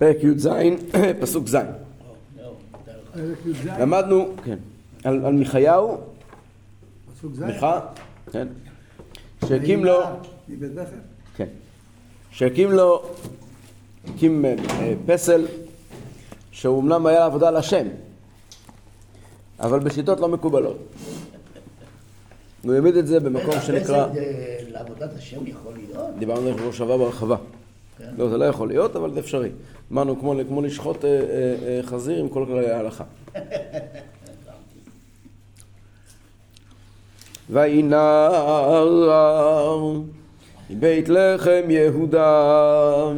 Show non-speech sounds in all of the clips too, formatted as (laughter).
פרק י"ז, (coughs) פסוק ז'. פרק י"ז, למדנו, כן, על, על ז', מיכה, כן, שהקים לו, כן, שהקים לו, הקים אה, פסל, שהוא אומנם היה עבודה לשם, אבל בשיטות לא מקובלות. הוא העמיד את זה במקום שנקרא, לעבודת השם יכול להיות? דיברנו על שבוע שעבר בהרחבה. כן. לא, זה לא יכול להיות, אבל זה אפשרי. אמרנו, כמו, לשחוט אה, אה, אה, חזיר עם כל כללי ההלכה. (laughs) וינער מבית לחם יהודה,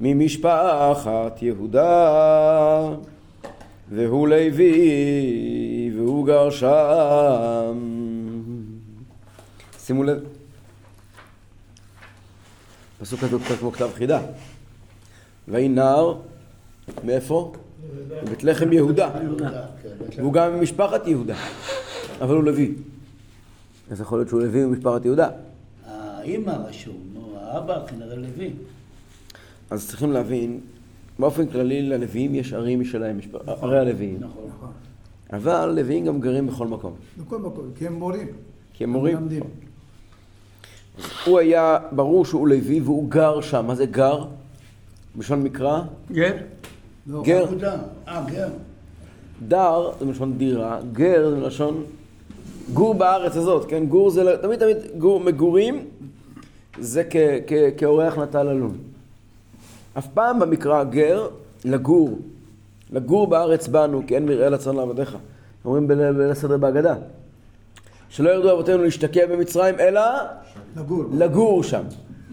ממשפחת יהודה, והוא לוי, והוא גר שם. שימו לב, הפסוק הזה הוא קצת כמו כתב חידה. וינער, מאיפה? מבית לחם יהודה. והוא גם ממשפחת יהודה, אבל הוא לוי. אז יכול להיות שהוא לוי ממשפחת יהודה. האימא רשום, נו, האבא כנראה לוי. אז צריכים להבין, באופן כללי ללוויים יש ערים משלהם, ערי הלוויים. נכון. אבל לוויים גם גרים בכל מקום, בכל מקום, כי הם מורים. כי הם מורים. הוא היה, ברור שהוא לוי והוא גר שם. מה זה גר? בלשון מקרא? גר? לא, גר. אה, גר. דר זה מלשון דירה, גר זה מלשון גור בארץ הזאת, כן? גור זה, לא- תמיד תמיד גור, מגורים זה כ, כ, כאורח נטע ללון. אף פעם במקרא גר, לגור. לגור בארץ בנו, כי אין מרעה לצאן לעבדיך. אומרים בליל הסדר בהגדה. שלא ירדו אבותינו להשתקע במצרים, אלא לגור. לגור שם.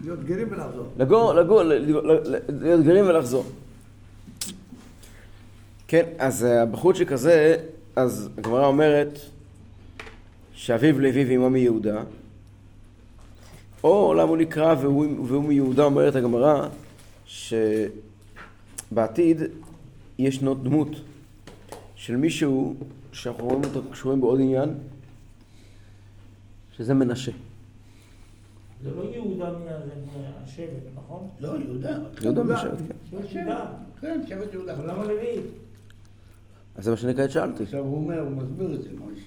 להיות גרים ולחזור. לגור, לגור, להיות גרים ולחזור. כן, אז אה, הבחורצ'יק הזה, אז הגמרא אומרת שאביו לוי ואמו מיהודה, או למה הוא נקרא והוא, והוא מיהודה, אומרת הגמרא שבעתיד ישנו דמות של מישהו שאנחנו רואים אותו קשורים בעוד עניין, שזה מנשה. זה לא יהודה מהשבט, נכון? לא, יהודה. יהודה משבט, כן. כן, שבט יהודה. אבל למה לוי? אז זה מה שאני כעת שאלתי. עכשיו הוא אומר, הוא מסביר את זה, מוישה.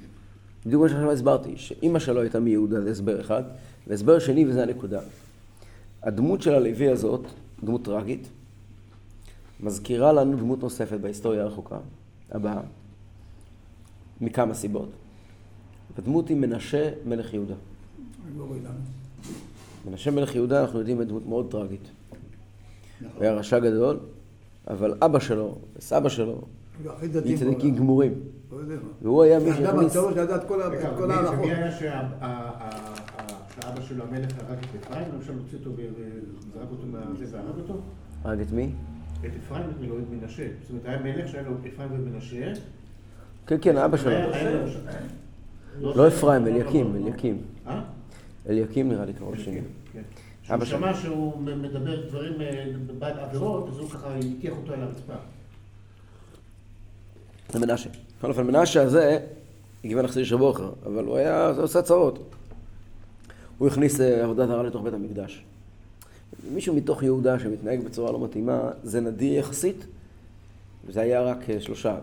בדיוק מה שעכשיו הסברתי, שאימא שלו הייתה מיהודה, זה הסבר אחד, והסבר שני, וזה הנקודה. הדמות של הלוי הזאת, דמות טרגית, מזכירה לנו דמות נוספת בהיסטוריה הרחוקה, הבאה, מכמה סיבות. הדמות היא מנשה מלך יהודה. לא. מנשה מלך יהודה, אנחנו יודעים, היא דמות מאוד טרגית. נכון. הוא היה רשע גדול, אבל אבא שלו וסבא שלו, דתי צדיקים בעולם. גמורים. לא. והוא היה מי אדם שהכניס... הצורך לדעת כל ההלכות. ומי היה שהאבא שלו המלך הרג את אפרים, למשל הוציא אותו וזרק אותו מהזה והרג אותו? הרג את מי? את אפרים ולא את מנשה. זאת אומרת, היה מלך שהיה לו אפרים ומנשה. כן, כן, אבא שלו. לא אפרים, אליקים, אליקים. אה? אליקים נראה לי קרוב שני. כן. כשהוא שמע שהוא מדבר דברים אה, בעד עבירות, אז הוא ככה הטיח אותו על הרצפה. זה מנשה. בכל אופן, מנשה הזה, הגיע נחזיר שבוע אחר, אבל הוא היה, זה עושה צרות. הוא הכניס אה, עבודה זרה לתוך בית המקדש. מישהו מתוך יהודה שמתנהג בצורה לא מתאימה, זה נדיר יחסית, וזה היה רק אה, שלושה,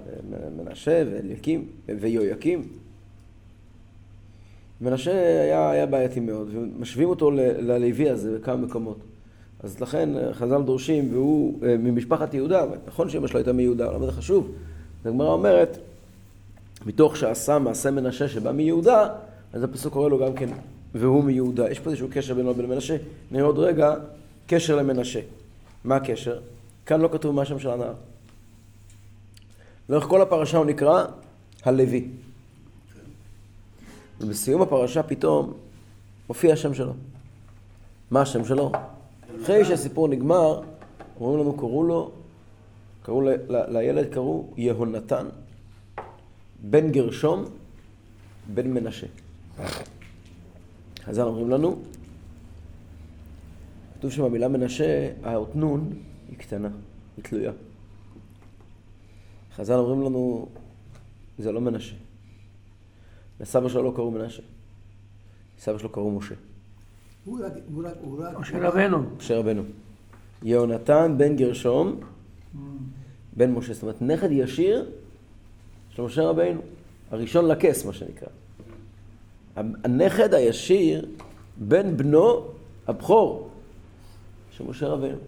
מנשה ואליקים ויהויקים. מנשה היה, היה בעייתי מאוד, ומשווים אותו ללוי הזה בכמה מקומות. אז לכן אה, חז"ל דורשים, והוא אה, ממשפחת יהודה, נכון שאמא שלו הייתה מיהודה, אבל זה חשוב? הגמרא אומרת, מתוך שעשה מעשה מנשה שבא מיהודה, אז הפסוק קורא לו גם כן, והוא מיהודה. יש פה איזשהו קשר בינו לבין מנשה. נראה עוד רגע, קשר למנשה. מה הקשר? כאן לא כתוב מה השם של הנער. לאורך כל הפרשה הוא נקרא הלוי. ובסיום הפרשה פתאום מופיע השם שלו. מה השם שלו? אחרי שהסיפור נגמר, אומרים לנו, קראו לו, קראו לילד, קראו יהונתן, בן גרשום, בן מנשה. חז"ל אומרים לנו, כתוב שם המילה מנשה, האות נון היא קטנה, היא תלויה. חז"ל אומרים לנו, זה לא מנשה. לסבא שלו לא קראו מנשה. סבא שלו קראו משה. הוא רק, הוא רק, הוא רק, משה רבנו. משה רבנו. יהונתן בן גרשום, בן משה, זאת אומרת נכד ישיר של משה רבינו, הראשון לכס מה שנקרא. הנכד הישיר בן בנו הבכור של משה רבינו.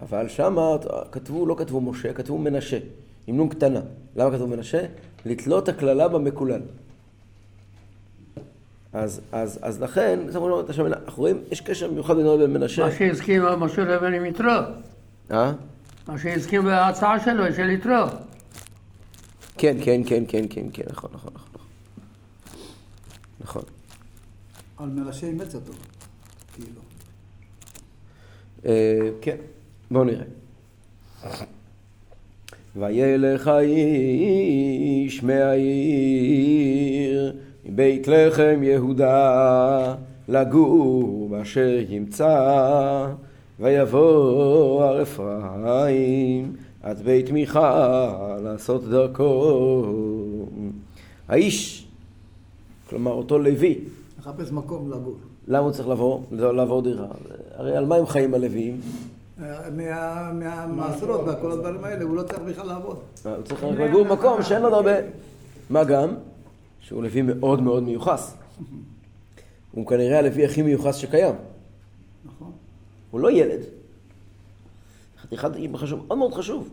אבל שמה כתבו, לא כתבו משה, כתבו מנשה, עם נון קטנה. למה כתבו מנשה? לתלות הקללה במקולל. אז, אז, אז לכן, זה אמרו את השם, אנחנו רואים, יש קשר מיוחד בינו לבין מנשה. מה שהסכים משה רבן עם יתרו. אה? מה שהסכים בהצעה שלו, של יתרו. כן, כן, כן, כן, כן, כן, נכון, נכון, נכון. נכון. על מנשה אימץ אותו. כאילו. אה, כן, בואו נראה. וילך איש מהעיר מבית לחם יהודה לגור באשר ימצא ויבוא הר אפרים עד בית מיכה לעשות דרכו. האיש, כלומר אותו לוי, מחפש מקום לגור. למה הוא צריך לבוא? לעבור דירה? הרי על מה הם חיים הלוויים? מה- מהמעשרות והכל הדברים האלה, הוא לא צריך בכלל לעבוד. הוא צריך לגור במקום שאין עוד הרבה. מה גם? שהוא לוי מאוד מאוד מיוחס. הוא כנראה הלוי הכי מיוחס שקיים. נכון. הוא לא ילד. חתיכת חשוב, מאוד מאוד חשוב.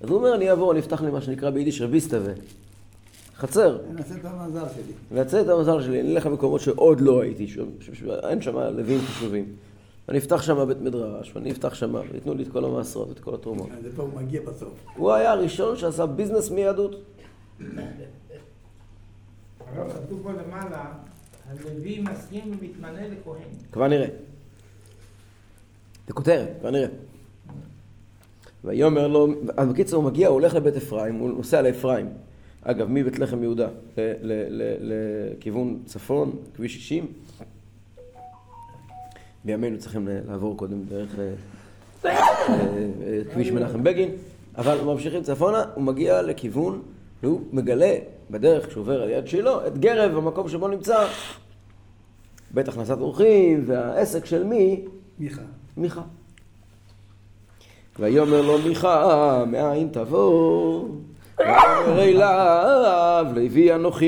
אז הוא אומר, אני אעבור, אני אפתח לי מה שנקרא ביידיש רביסטווה. חצר. נעשה את המזל שלי. נעשה את המזל שלי, אני אלך למקומות שעוד לא הייתי, אין שם לווים חשובים. אני אפתח שם בית מדרש, ואני אפתח שם, וייתנו לי את כל המעשרות ואת כל התרומות. אז איפה הוא מגיע בסוף? הוא היה הראשון שעשה ביזנס מיהדות. לכהן. כבר נראה. זה כותרת, כבר נראה. ויאמר לו, אז בקיצור הוא מגיע, הוא הולך לבית אפרים, הוא נוסע לאפרים. אגב, מבית לחם יהודה לכיוון צפון, כביש 60. בימינו צריכים לעבור קודם דרך אה, אה, אה, כביש מנחם בגין, אבל ממשיכים צפונה, הוא מגיע לכיוון, והוא מגלה בדרך, כשהוא עובר על יד שילה, את גרב, המקום שבו נמצא בית הכנסת אורחים, והעסק של מי? מיכה. מיכה. ויאמר לו מיכה, מאין תבוא? ויאמר אליו, לוי אנוכי.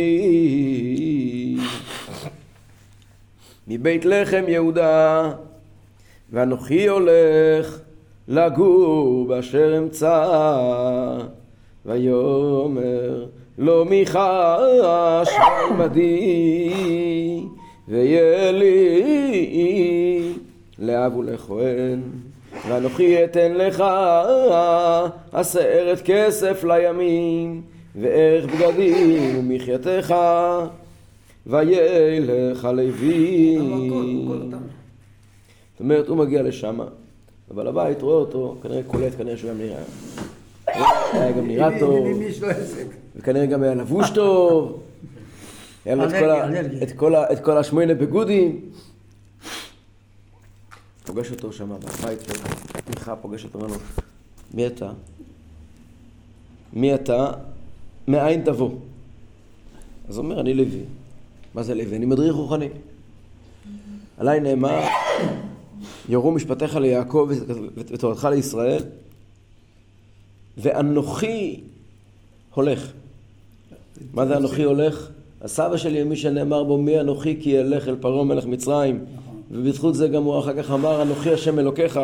מבית לחם יהודה, ואנוכי הולך לגור באשר אמצא. ויאמר מיכה, שמע עמדי, ויהיה לי לאב ולכהן. ואנוכי אתן לך עשרת כסף לימים, וערך בגדים ומחייתך, וילך הלוי. אבל הכל אותם. זאת אומרת, הוא מגיע לשם, ובעל הבית רואה אותו, כנראה קולט, כנראה שהוא גם נראה... היה גם נראה טוב. וכנראה גם היה לבוש טוב. היה לו את כל השמונה בגודים. פוגש אותו שם בבית של מיכה, פוגש אותו, אומר לו, מי אתה? מי אתה? מאין תבוא? אז הוא אומר, אני לוי. מה זה לוי? אני מדריך רוחני. עליי נאמר, יורו משפטיך ליעקב ותורתך לישראל, ואנוכי הולך. מה זה אנוכי הולך? הסבא שלי, מי שנאמר בו, מי אנוכי כי ילך אל פרעה מלך מצרים. ובזכות זה גם הוא אחר כך אמר, אנוכי השם אלוקיך.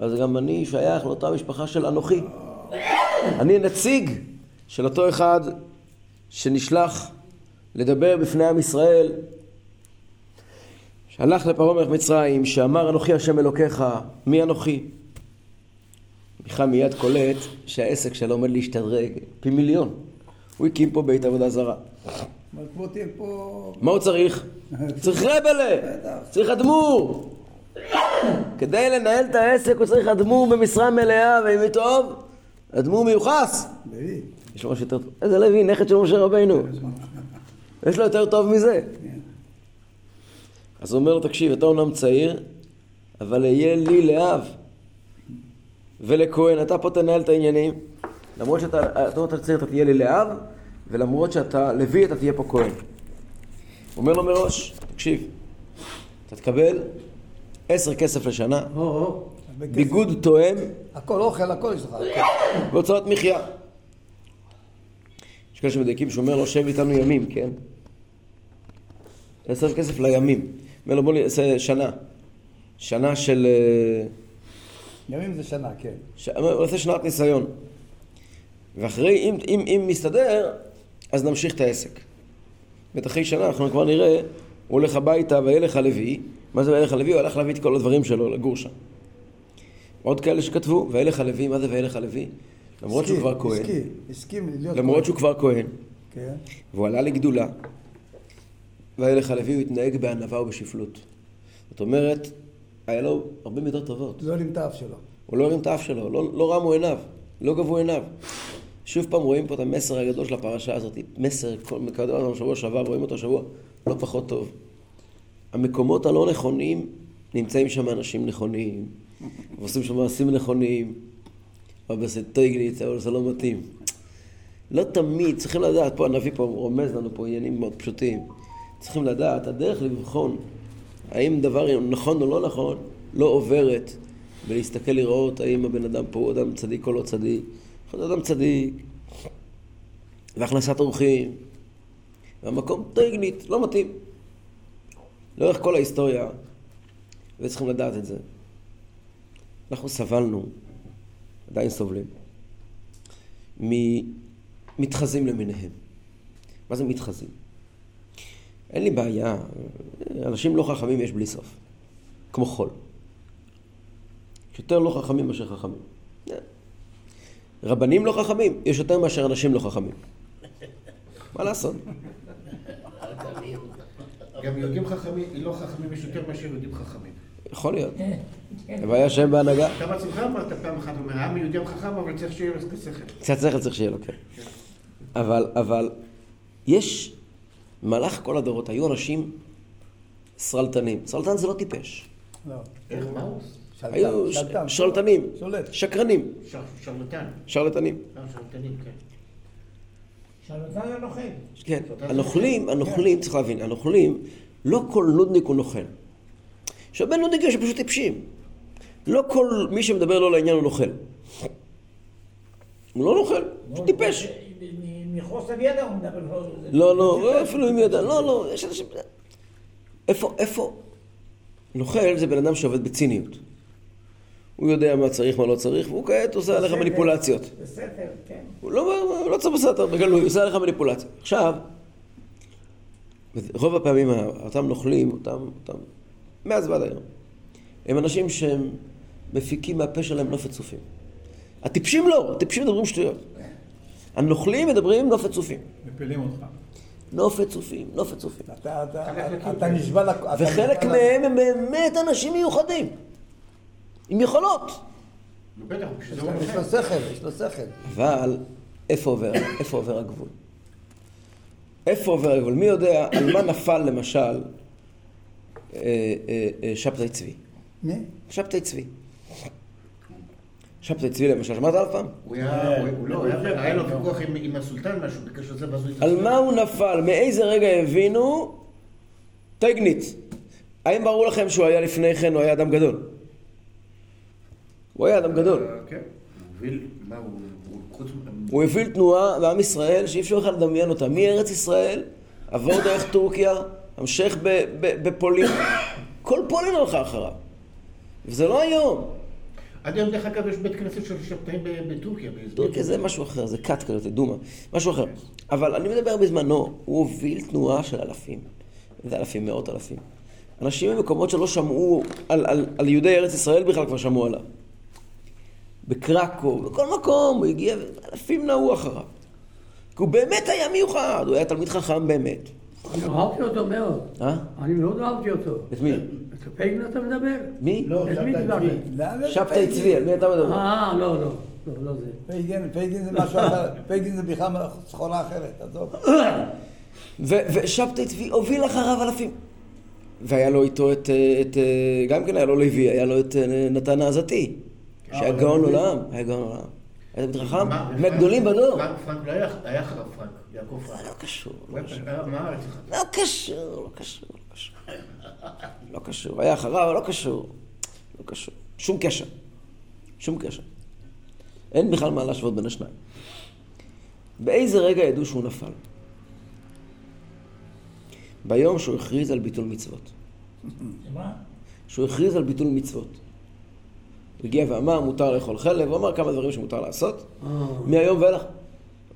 אז גם אני שייך לאותה משפחה של אנוכי. אני נציג של אותו אחד שנשלח לדבר בפני עם ישראל, שהלך לפרעה מלך מצרים, שאמר אנוכי השם אלוקיך, מי אנוכי? מיכה מיד קולט שהעסק שלו עומד להשתדרג פי מיליון. הוא הקים פה בית עבודה זרה. מה הוא צריך? צריך רבלה, צריך אדמו"ר. כדי לנהל את העסק הוא צריך אדמו"ר במשרה מלאה, ואם היא טוב, אדמו"ר מיוחס. יש לו משהו יותר טוב. איזה לוי, נכד של משה רבינו. יש לו יותר טוב מזה. אז הוא אומר לו, תקשיב, אתה אומנם צעיר, אבל אהיה לי לאב ולכהן, אתה פה תנהל את העניינים. למרות שאתה אתה, אתה צעיר, אתה תהיה לי לאב, ולמרות שאתה לוי, אתה תהיה פה כהן. אומר לו מראש, תקשיב, אתה תקבל עשר כסף לשנה. ביגוד תואם הכל אוכל, הכל יש לך. והוצאות מחיה. יש כאלה שמדייקים שאומר לו, שב איתנו ימים, כן? לצרף כסף לימים. אומר לו, בוא נעשה שנה. שנה של... ימים זה שנה, כן. ש... הוא עושה שנת ניסיון. ואחרי, אם, אם, אם מסתדר, אז נמשיך את העסק. ואת אחרי שנה אנחנו כבר נראה, הוא הולך הביתה וילך הלוי, מה זה וילך הלוי? הוא הלך להביא את כל הדברים שלו לגור שם. עוד כאלה שכתבו, וילך הלוי, מה זה וילך הלוי? למרות שהוא כבר כהן, הסכים, הסכים להיות למרות. שהוא כבר כהן, כן. והוא עלה לגדולה, וילך הלוי הוא התנהג בענווה ובשפלות. זאת אומרת, היה לו הרבה מידות טובות. לא הרים את האף שלו. הוא לא הרים את האף שלו, לא, לא רמו עיניו, לא גבו עיניו. שוב פעם רואים פה את המסר הגדול של הפרשה הזאת, מסר, כל- קראתי אותו בשבוע שעבר, רואים אותו השבוע, לא פחות טוב. המקומות הלא נכונים, נמצאים שם אנשים נכונים, ועושים שם מעשים נכונים, אבל זה טייגליץ, אבל זה לא מתאים. לא תמיד, צריכים לדעת, פה הנביא פה רומז לנו פה עניינים מאוד פשוטים. צריכים לדעת, הדרך לבחון האם דבר נכון או לא נכון, לא עוברת בלהסתכל לראות האם הבן אדם פה הוא אדם צדיק או לא צדיק. יכול להיות אדם צדיק, והכנסת אורחים, והמקום טייגנית, לא מתאים. לאורך כל ההיסטוריה, וצריכים לדעת את זה. אנחנו סבלנו, עדיין סובלים, ממתחזים למיניהם. מה זה מתחזים? אין לי בעיה, אנשים לא חכמים יש בלי סוף, כמו חול. יש יותר לא חכמים מאשר חכמים. רבנים לא חכמים, יש יותר מאשר אנשים לא חכמים. מה לעשות? גם יהודים חכמים, לא חכמים יש יותר מאשר יהודים חכמים. יכול להיות. הבעיה שהם בהנהגה. אתה בעצמך אמרת פעם אחת, אומר, העם יהודי חכם, אבל צריך שיהיה לו שכל. קצת שכל צריך שיהיה לו, כן. אבל, אבל, יש, במהלך כל הדורות היו אנשים סרלטנים. סרלטן זה לא טיפש. לא. איך, מה הוא? שלטן, היו. שרלטנים, שולט. שקרנים, שר- שרלטן. שרלטנים. אה, שרלטנים, כן. שרלטן הנוכל. כן, הנוכלים, הנוכלים, צריך להבין, הנוכלים, לא כל נודניק הוא נוכל. יש הרבה נודניקים שפשוט טיפשים. לא כל מי שמדבר לא לעניין הוא נוכל. הוא לא נוכל, הוא טיפש. מחוסר ידע הוא מדבר. לא, לא, לא, אפילו אם ידע, לא, לא, יש אנשים... איפה, איפה? נוכל זה בן אדם שעובד בציניות. הוא יודע מה צריך, מה לא צריך, והוא כעת עושה עליך מניפולציות. בסתר, כן. הוא לא, הוא לא צריך בסתר, בגלוי, הוא עושה עליך מניפולציה. עכשיו, רוב הפעמים אותם נוכלים, אותם, אותם, מאז ועד היום, הם אנשים שהם מפיקים מהפה שלהם נופת צופים. הטיפשים לא, הטיפשים מדברים שטויות. הנוכלים מדברים נופת צופים. מפילים אותך. נופת צופים, נופת צופים. אתה- אתה- חלק אתה נשבע וחלק מהם הם באמת אנשים מיוחדים, עם יכולות. יש לו. שכל, יש לו שכל. אבל איפה עובר, איפה עובר הגבול? איפה עובר הגבול? מי יודע על מה נפל למשל אה, אה, אה, שבתאי צבי? מי? שבתאי צבי. שבתאי צבי למשל, שמעת עליו פעם? הוא היה, הוא- הוא לא, היה- היה לו ויכוח עם- הסולטן משהו, בקשר לזה, ואז הוא... על מה הוא נפל? מאיזה רגע הבינו? טייגנית. האם ברור לכם שהוא היה לפני כן, הוא היה אדם גדול? הוא היה אדם גדול. כן. הוא הוביל, תנועה בעם ישראל שאי אפשר בכלל לדמיין אותה. מארץ ישראל, עבור דרך טורקיה, המשך ב- ב- בפולין. כל פולין הלכה אחריו. וזה לא היום. עד היום, דרך אגב, יש בית כנסת של שבתאים בטורקיה. טורקיה זה משהו אחר, זה כת כזאת, דומה. משהו אחר. אבל אני מדבר בזמנו, הוא הוביל תנועה של אלפים. זה אלפים, מאות אלפים. אנשים ממקומות שלא שמעו על, על, על יהודי ארץ ישראל בכלל כבר שמעו עליו. בקרקו, בכל מקום, הוא הגיע, אלפים נעו אחריו. כי הוא באמת היה מיוחד, הוא היה תלמיד חכם באמת. אני אהבתי אותו מאוד. אה? אני מאוד אהבתי אותו. את מי? פייגלין אתה מדבר? מי? לא, מי שבתאי? צבי. שבתאי פייגלין? צבי, על מי אתה מדבר? אה, לא, לא. לא, לא זה. פייגלין, פייגלין זה משהו אחר. (laughs) פייגלין זה בכלל סחורה אחרת, עזוב. (coughs) ו- ושבתאי צבי הוביל אחריו אלפים. והיה לו איתו את, אה, את, אה, גם כן היה לו לוי, היה לו את אה, נתן העזתי, שהיה גאון עולם, היה גאון עולם. היה תלמיד חכם, מהגדולים בדור. פרנק, פרנק לא היה, היה אחריו פרנק, יעקב פרנק. לא קשור, לא היה קשור. לא קשור, לא קשור, לא קשור. לא קשור, היה אחריו, לא קשור. לא קשור, שום קשר. שום קשר. אין בכלל מה להשוות בין השניים. באיזה רגע ידעו שהוא נפל? ביום שהוא הכריז על ביטול מצוות. מה? שהוא הכריז על ביטול מצוות. הוא הגיע ואמר, מותר לאכול חלב, הוא אמר כמה דברים שמותר לעשות. אה, מהיום ואילך.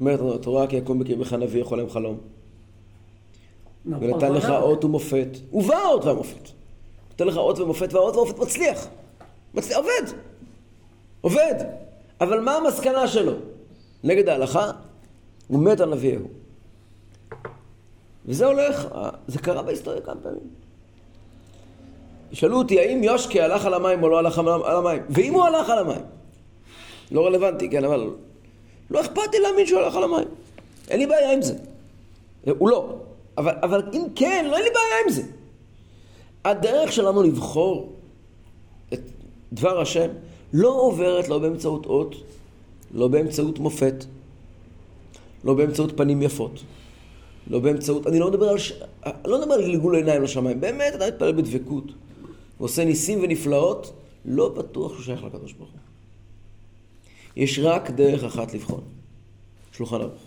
אומרת לנו התורה, כי יקום בקרבך נביא יכול להם חלום. נכון, ונתן לך ודאי. אות ומופת. ובא האות והמופת. נותן לך אות ומופת, והאות והמופת מצליח. מצליח, עובד. עובד. אבל מה המסקנה שלו? נגד ההלכה? הוא מת על נביא יהוא. וזה הולך, זה קרה בהיסטוריה כמה פעמים. שאלו אותי, האם יושקה הלך על המים או לא הלך על המים? ואם הוא הלך על המים, לא רלוונטי, כן, אבל לא אכפת לי להאמין שהוא הלך על המים. אין לי בעיה עם זה. הוא לא. אבל, אבל אם כן, לא אין לי בעיה עם זה. הדרך שלנו לבחור את דבר השם לא עוברת לא באמצעות אות, לא באמצעות מופת, לא באמצעות פנים יפות, לא באמצעות... אני לא מדבר על... ש... לא מדבר על גלגול עיניים לשמיים. באמת, אתה מתפלל בדבקות ועושה ניסים ונפלאות, לא בטוח שהוא שייך לקדוש ברוך הוא. יש רק דרך אחת לבחון, שולחן ערוך.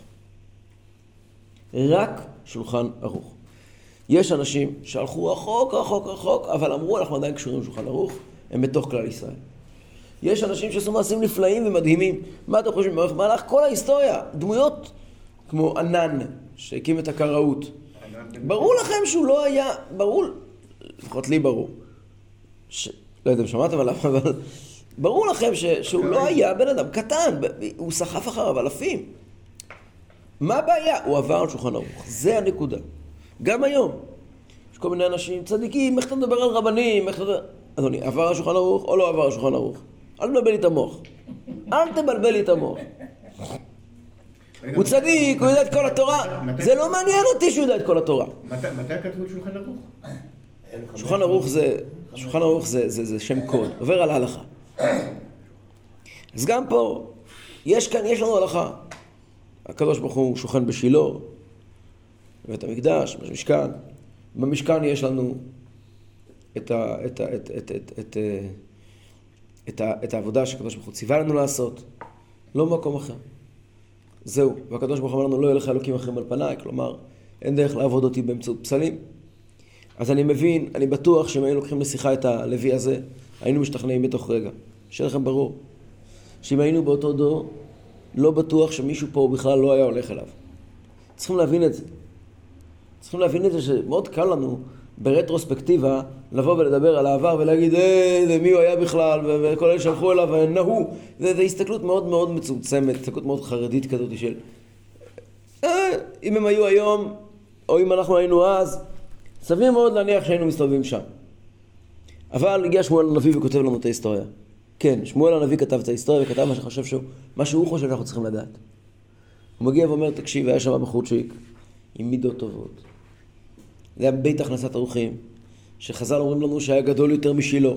רק שולחן ערוך. יש אנשים שהלכו רחוק, רחוק, רחוק, אבל אמרו, אנחנו עדיין קשורים לשולחן ערוך, הם בתוך כלל ישראל. יש אנשים שעשו מעשים נפלאים ומדהימים. מה אתם חושבים? במהלך כל ההיסטוריה, דמויות כמו ענן, שהקים את הקראות. ברור לכם שהוא לא היה, ברור, לפחות לי ברור. ש... לא יודע אם שמעתם עליו, אבל ברור לכם ש... שהוא לא היה בן אדם קטן, הוא סחף אחריו אלפים. מה הבעיה? הוא עבר על שולחן ערוך. זה הנקודה. גם היום. יש כל מיני אנשים צדיקים, איך אתה מדבר על רבנים, איך אתה... אדוני, עבר על שולחן ערוך או לא עבר על שולחן ערוך? אל תבלבל לי את המוח. אל תבלבל לי את המוח. הוא צדיק, הוא יודע את כל התורה. זה לא מעניין אותי שהוא יודע את כל התורה. מתי כתבו את שולחן ערוך? שולחן ערוך זה, שולחן ערוך זה, זה, זה שם קוד, עובר על ההלכה. אז גם פה, יש כאן, יש לנו הלכה. הקדוש ברוך הוא שוכן בשילה, בבית המקדש, במשכן. במשכן יש לנו את, ה, את, ה, את, את, את, את, את, ה, את העבודה שהקדוש ברוך הוא ציווה לנו לעשות, לא במקום אחר. זהו, והקדוש ברוך הוא אמר לנו, לא יהיה לך אלוקים אחרים על פניי, כלומר, אין דרך לעבוד אותי באמצעות פסלים. אז אני מבין, אני בטוח שאם היינו לוקחים לשיחה את הלוי הזה, היינו משתכנעים בתוך רגע. שיהיה לכם ברור. שאם היינו באותו דור, לא בטוח שמישהו פה בכלל לא היה הולך אליו. צריכים להבין את זה. צריכים להבין את זה שמאוד קל לנו ברטרוספקטיבה לבוא ולדבר על העבר ולהגיד אה, זה מי הוא היה בכלל וכל אלה שהלכו אליו נהו. זה, זה הסתכלות מאוד מאוד מצומצמת, הסתכלות מאוד חרדית כזאת של אה, אם הם היו היום או אם אנחנו היינו אז, סביר מאוד להניח שהיינו מסתובבים שם. אבל הגיע שמואל הנביא וכותב לנו את ההיסטוריה. כן, שמואל הנביא כתב את ההיסטוריה וכתב מה שחושב שהוא, מה שהוא חושב שאנחנו צריכים לדעת. הוא מגיע ואומר, תקשיב, היה שם בחורצ'יק עם מידות טובות. זה היה בית הכנסת אורחים, שחז"ל אומרים לנו שהיה גדול יותר משילה,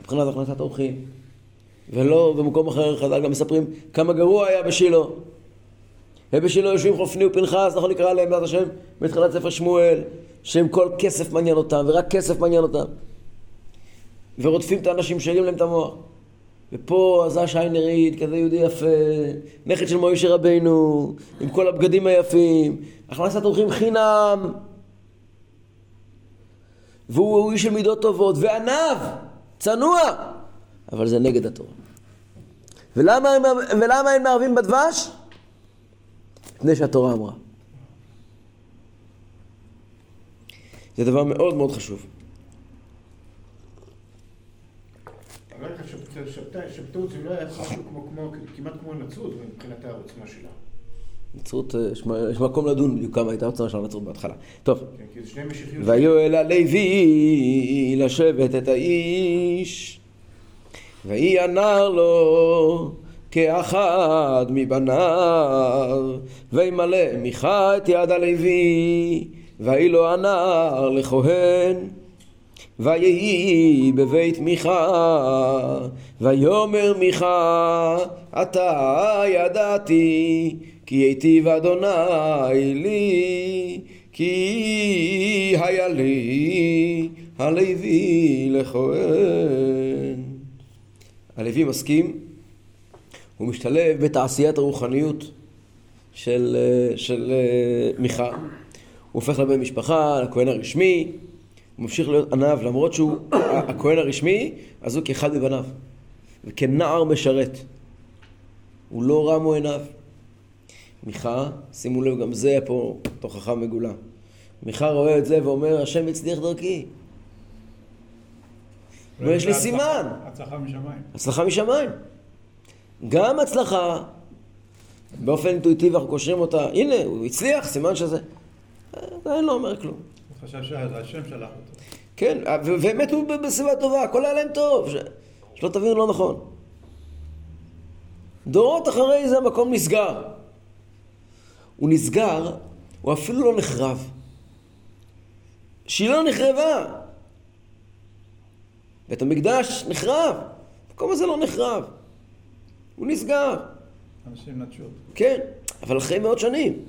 מבחינת הכנסת אורחים. ולא במקום אחר חז"ל גם מספרים כמה גרוע היה בשילה. ובשילה יושבים חופני ופנחס, נכון נקרא להם בעזרת השם בתחילת ספר שמואל, שהם כל כסף מעניין אותם, ורק כסף מעניין אותם. ורודפים את האנשים, שרים להם את המוח. ופה עזה שיינריד, כזה יהודי יפה, נכד של מוישה רבינו, עם כל הבגדים היפים, הכנסת אורחים חינם. והוא איש של מידות טובות, ועניו, צנוע, אבל זה נגד התורה. ולמה הם, ולמה הם מערבים בדבש? מפני שהתורה אמרה. זה דבר מאוד מאוד חשוב. איך שבתאות זה לא היה משהו כמו, כמו, כמעט כמו נצרות מבחינת העוצמה שלה. נצרות, יש יש מקום לדון בדיוק כמה הייתה העוצמה של הנצרות בהתחלה. טוב. כן, משיחיות. ויואל הלוי לשבת את האיש, ויהי הנער לו כאחד מבניו, וימלא מיכה את יד הלוי, ויהי לו הנער לכהן. ויהי בבית מיכה, ויאמר מיכה, אתה ידעתי, כי היטיב אדוני לי, כי היה לי הלוי לכהן. הלוי מסכים, הוא משתלב בתעשיית הרוחניות של, אה, של אה, מיכה. הוא הופך לבן משפחה, לכהן הרשמי, הוא ממשיך להיות עניו, למרות שהוא הכהן הרשמי, אז הוא כאחד מבניו. וכנער משרת. הוא לא רמו עיניו. מיכה, שימו לב, גם זה פה תוכחה מגולה. מיכה רואה את זה ואומר, השם הצליח דרכי. ויש לי סימן. הצלחה משמיים. הצלחה משמיים. גם הצלחה, באופן אינטואיטיבי אנחנו קושרים אותה, הנה, הוא הצליח, סימן שזה... עדיין לא אומר כלום. הוא חשב שהשם שלח אותו. כן, ו- ובאמת הוא בסביבה טובה, הכל היה להם טוב, ש... שלא תבינו לא נכון. דורות אחרי זה המקום נסגר. הוא נסגר, הוא אפילו לא נחרב. שילה נחרבה. בית המקדש נחרב. המקום הזה לא נחרב. הוא נסגר. אנשים נטשו. כן, אבל אחרי מאות שנים.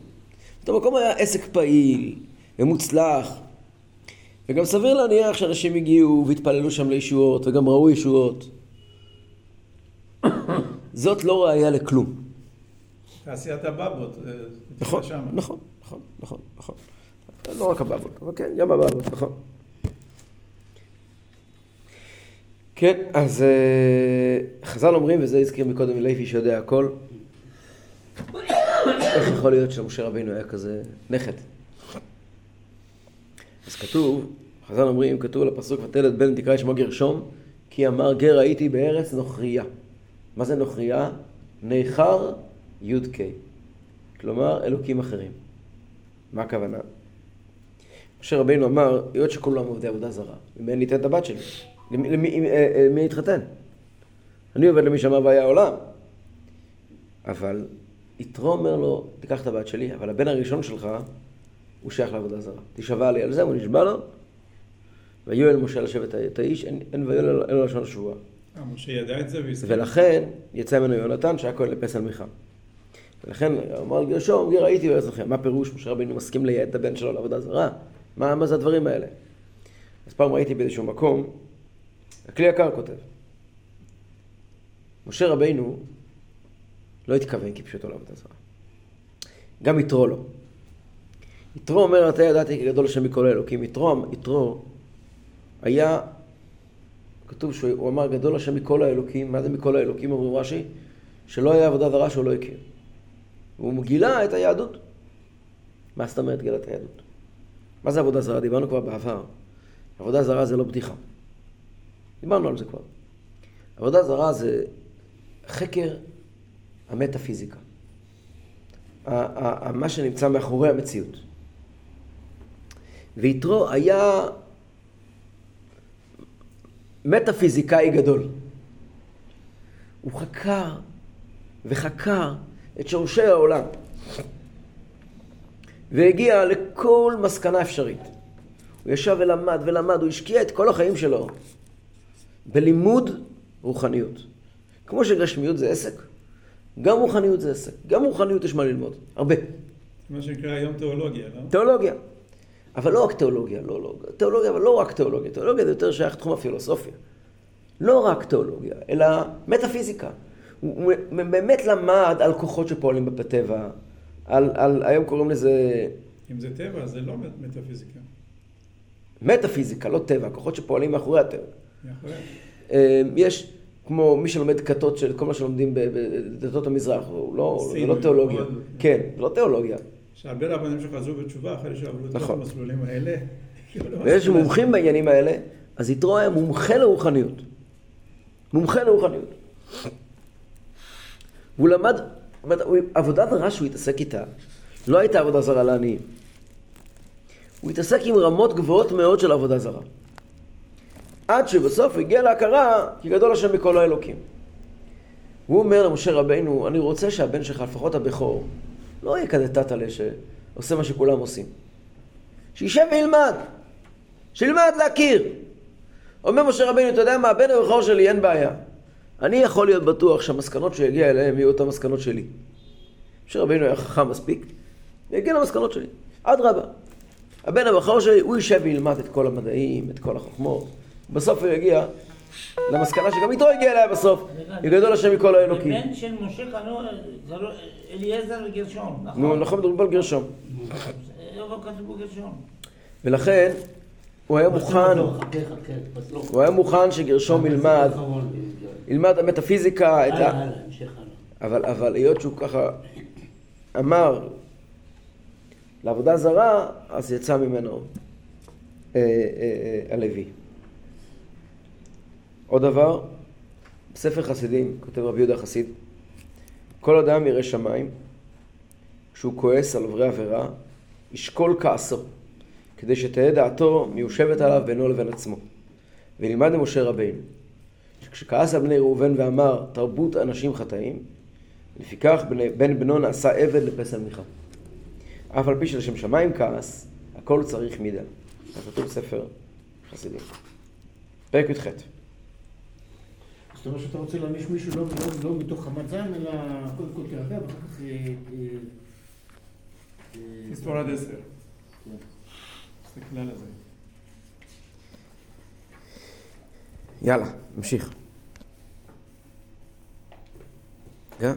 המקום היה עסק פעיל ומוצלח, וגם סביר להניח שאנשים הגיעו והתפללו שם לישועות, וגם ראו ישועות. זאת לא ראייה לכלום. תעשיית הבבות. אה, נכון. נכון, נכון, נכון, נכון. לא רק הבבות, אבל כן, גם הבבות, נכון. כן, אז אה, חז"ל אומרים, וזה הזכיר מקודם לוי שיודע הכל, איך יכול להיות שלמשה רבינו היה כזה נכד? אז כתוב, חז"ל אומרים, כתוב על הפסוק, ותלד בן תקרא את שמו גרשום, כי אמר גר הייתי בארץ נוכריה. מה זה נוכריה? ניכר י"ק. כלומר, אלוקים אחרים. מה הכוונה? משה רבינו אמר, היות שכולם עובדי עבודה זרה, ממי אני אתן את הבת שלי? למי, למי, אה, אה, מי יתחתן? אני עובד למי שאמר והיה העולם. אבל יתרו אומר לו, תיקח את הבת שלי, אבל הבן הראשון שלך, הוא שייך לעבודה זרה. תשבע לי על זה, הוא נשבע לו. ויואל משה לשבת את האיש, אין, אין ויואל אלא לשון השבועה. אה, משה ידע את זה והסכים. ולכן יצא ממנו יונתן שהיה כהן לפסל מיכה. ולכן אמר על גרשום, גר הייתי בארץ לכם. מה פירוש משה רבינו מסכים לייעד את הבן שלו לעבודה זרה? מה, מה זה הדברים האלה? אז פעם ראיתי באיזשהו מקום, הכלי יקר כותב, משה רבינו לא התכוון כפשוטו לעבודה זרה. גם יתרו לא. יתרו אומר, אתה ידעתי כי גדול השם מכל האלוקים. יתרו, יתרו היה כתוב שהוא אמר גדול השם מכל האלוקים, מה זה מכל האלוקים אומרים רש"י? שלא היה עבודה זרה שהוא לא הכיר. והוא גילה את היהדות. מה זאת אומרת גילה את היהדות? מה זה עבודה זרה? דיברנו כבר בעבר. עבודה זרה זה לא בדיחה. דיברנו על זה כבר. עבודה זרה זה חקר המטאפיזיקה. מה שנמצא מאחורי המציאות. ויתרו היה מטאפיזיקאי גדול. הוא חקר וחקר את שורשי העולם. והגיע לכל מסקנה אפשרית. הוא ישב ולמד ולמד, הוא השקיע את כל החיים שלו בלימוד רוחניות. כמו שגשמיות זה עסק, גם רוחניות זה עסק. גם רוחניות יש מה ללמוד, הרבה. מה שנקרא היום תיאולוגיה, לא? תיאולוגיה. אבל לא רק תיאולוגיה, לא, לא. תיאולוגיה, אבל לא רק תיאולוגיה. תיאולוגיה זה יותר שייך לתחום הפילוסופיה. לא רק תיאולוגיה, אלא מטאפיזיקה. הוא באמת למד על כוחות שפועלים בטבע, על, על, היום קוראים לזה אם זה טבע, זה לא מטאפיזיקה. מטאפיזיקה, לא טבע, כוחות שפועלים מאחורי הטבע. מאחורי. אה, יש, כמו מי שלומד כתות של כל מה שלומדים בדתות המזרח, הוא לא, זה לא תיאולוגיה. כן, זה לא תיאולוגיה. שהרבה רבנים שחזרו בתשובה אחרי שעברו את נכון. המסלולים האלה. כאילו, לא ויש מסלולים. מומחים בעניינים האלה, אז יתרו היה מומחה לרוחניות. מומחה לרוחניות. והוא למד, עבודה זרה שהוא התעסק איתה, לא הייתה עבודה זרה לעניים. הוא התעסק עם רמות גבוהות מאוד של עבודה זרה. עד שבסוף הגיע להכרה, כי גדול השם מכל האלוקים. הוא אומר למשה רבינו, אני רוצה שהבן שלך, לפחות הבכור, לא יהיה כזה טאטלה שעושה מה שכולם עושים. שישב וילמד. שילמד להכיר. אומר משה רבינו, אתה יודע מה, הבן הבכור שלי אין בעיה. אני יכול להיות בטוח שהמסקנות שהוא יגיע אליהן יהיו אותן מסקנות שלי. משה רבינו היה חכם מספיק, יגיע למסקנות שלי. אדרבה. הבן הבכור שלי, הוא יישב וילמד את כל המדעים, את כל החוכמות. בסוף הוא יגיע למסקנה שגם איתו הגיע אליה בסוף. יגדול השם מכל האלוקים. הבן של משה זה לא- אליעזר וגרשון, נכון? נו, אנחנו מדברים פה על גרשום. איפה כתוב בגרשון? ולכן, הוא היה מוכן, לא. הוא היה מוכן שגרשום ילמד, ילמד המטאפיזיקה, את ה... אבל, אבל היות שהוא ככה אמר לעבודה זרה, אז יצא ממנו אה, אה, אה, הלוי. עוד דבר, בספר חסידים, כותב רבי יהודה חסיד, כל אדם ירא שמיים, כשהוא כועס על עוברי עבירה, ישקול כעסו, כדי שתהא דעתו מיושבת עליו בינו לבין עצמו. ולימד למשה רבינו, שכשכעס על בני ראובן ואמר, תרבות אנשים חטאים, לפיכך בני- בן בנו נעשה עבד לפסל מיכה. אף על פי שלשם שמיים כעס, הכל צריך מידה. כתוב בספר חסידים. פרק י"ח. זאת אומרת שאתה רוצה להעניש מישהו לא, לא, לא מתוך חמת זעם, אלא קודם כל תירגע, ואחר כך... אה, אה, אה, תספור עד עשר. תסתכל על זה. יאללה, נמשיך. כן?